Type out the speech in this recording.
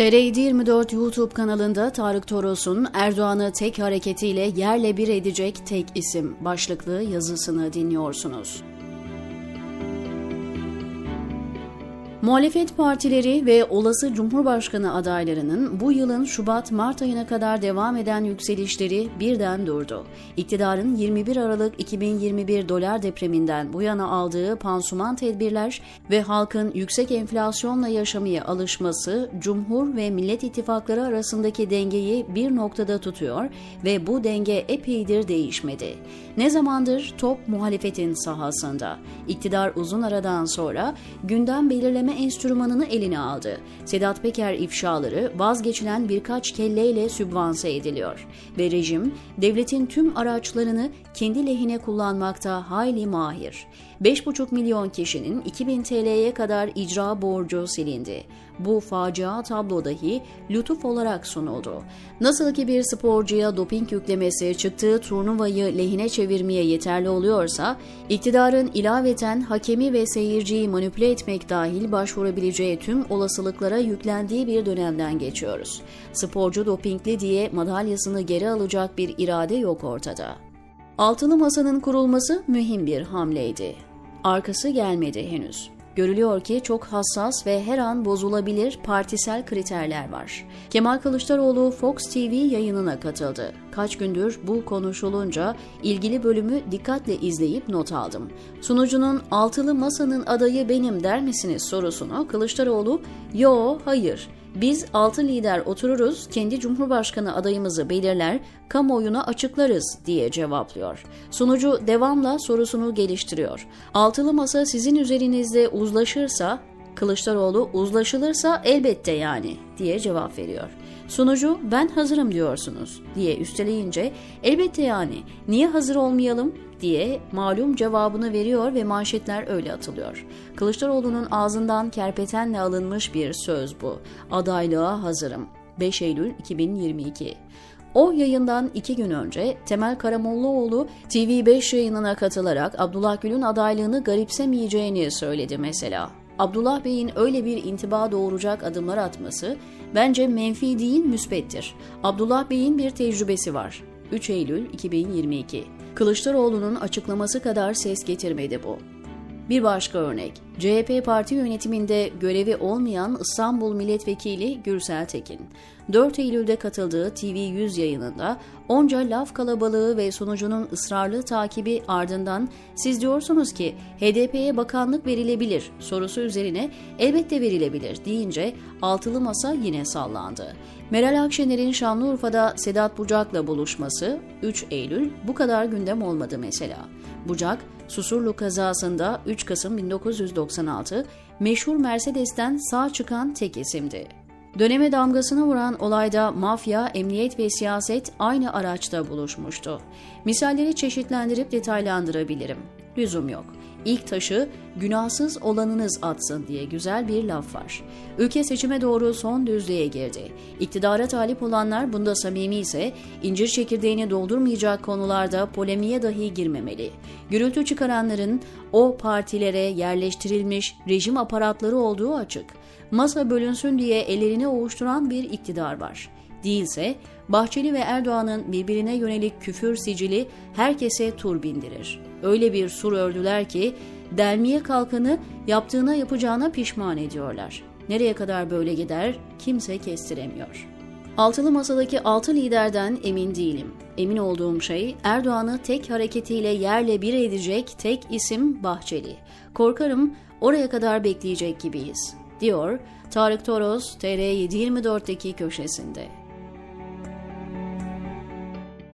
TR724 YouTube kanalında Tarık Toros'un Erdoğan'ı tek hareketiyle yerle bir edecek tek isim başlıklı yazısını dinliyorsunuz. Muhalefet partileri ve olası Cumhurbaşkanı adaylarının bu yılın Şubat-Mart ayına kadar devam eden yükselişleri birden durdu. İktidarın 21 Aralık 2021 dolar depreminden bu yana aldığı pansuman tedbirler ve halkın yüksek enflasyonla yaşamaya alışması Cumhur ve Millet İttifakları arasındaki dengeyi bir noktada tutuyor ve bu denge epeydir değişmedi. Ne zamandır top muhalefetin sahasında. İktidar uzun aradan sonra gündem belirleme düzenleme enstrümanını eline aldı. Sedat Peker ifşaları vazgeçilen birkaç kelleyle sübvanse ediliyor ve rejim devletin tüm araçlarını kendi lehine kullanmakta hayli mahir. 5,5 milyon kişinin 2000 TL'ye kadar icra borcu silindi. Bu facia tablo dahi lütuf olarak sunuldu. Nasıl ki bir sporcuya doping yüklemesi çıktığı turnuvayı lehine çevirmeye yeterli oluyorsa, iktidarın ilaveten hakemi ve seyirciyi manipüle etmek dahil başvurabileceği tüm olasılıklara yüklendiği bir dönemden geçiyoruz. Sporcu dopingli diye madalyasını geri alacak bir irade yok ortada. Altılı Masa'nın kurulması mühim bir hamleydi. Arkası gelmedi henüz. Görülüyor ki çok hassas ve her an bozulabilir partisel kriterler var. Kemal Kılıçdaroğlu Fox TV yayınına katıldı. Kaç gündür bu konuşulunca ilgili bölümü dikkatle izleyip not aldım. Sunucunun altılı masanın adayı benim der misiniz sorusunu Kılıçdaroğlu yo hayır biz altı lider otururuz, kendi cumhurbaşkanı adayımızı belirler, kamuoyuna açıklarız diye cevaplıyor. Sunucu devamla sorusunu geliştiriyor. Altılı masa sizin üzerinizde uzlaşırsa Kılıçdaroğlu uzlaşılırsa elbette yani diye cevap veriyor. Sunucu ben hazırım diyorsunuz diye üsteleyince elbette yani niye hazır olmayalım diye malum cevabını veriyor ve manşetler öyle atılıyor. Kılıçdaroğlu'nun ağzından kerpetenle alınmış bir söz bu. Adaylığa hazırım. 5 Eylül 2022 o yayından iki gün önce Temel Karamollaoğlu TV5 yayınına katılarak Abdullah Gül'ün adaylığını garipsemeyeceğini söyledi mesela. Abdullah Bey'in öyle bir intiba doğuracak adımlar atması bence menfi değil müspettir. Abdullah Bey'in bir tecrübesi var. 3 Eylül 2022 Kılıçdaroğlu'nun açıklaması kadar ses getirmedi bu. Bir başka örnek, CHP parti yönetiminde görevi olmayan İstanbul Milletvekili Gürsel Tekin, 4 Eylül'de katıldığı TV100 yayınında onca laf kalabalığı ve sonucunun ısrarlı takibi ardından siz diyorsunuz ki HDP'ye bakanlık verilebilir sorusu üzerine elbette verilebilir deyince altılı masa yine sallandı. Meral Akşener'in Şanlıurfa'da Sedat Bucak'la buluşması 3 Eylül bu kadar gündem olmadı mesela. Bucak, Susurlu kazasında 3 Kasım 1996 meşhur Mercedes'ten sağ çıkan tek isimdi. Döneme damgasını vuran olayda mafya, emniyet ve siyaset aynı araçta buluşmuştu. Misalleri çeşitlendirip detaylandırabilirim. Lüzum yok. İlk taşı günahsız olanınız atsın diye güzel bir laf var. Ülke seçime doğru son düzlüğe girdi. İktidara talip olanlar bunda samimi ise incir çekirdeğini doldurmayacak konularda polemiğe dahi girmemeli. Gürültü çıkaranların o partilere yerleştirilmiş rejim aparatları olduğu açık. Masa bölünsün diye ellerini ovuşturan bir iktidar var değilse Bahçeli ve Erdoğan'ın birbirine yönelik küfür sicili herkese tur bindirir. Öyle bir sur ördüler ki delmeye kalkanı yaptığına yapacağına pişman ediyorlar. Nereye kadar böyle gider kimse kestiremiyor. Altılı masadaki altı liderden emin değilim. Emin olduğum şey Erdoğan'ı tek hareketiyle yerle bir edecek tek isim Bahçeli. Korkarım oraya kadar bekleyecek gibiyiz, diyor Tarık Toros TR724'deki köşesinde.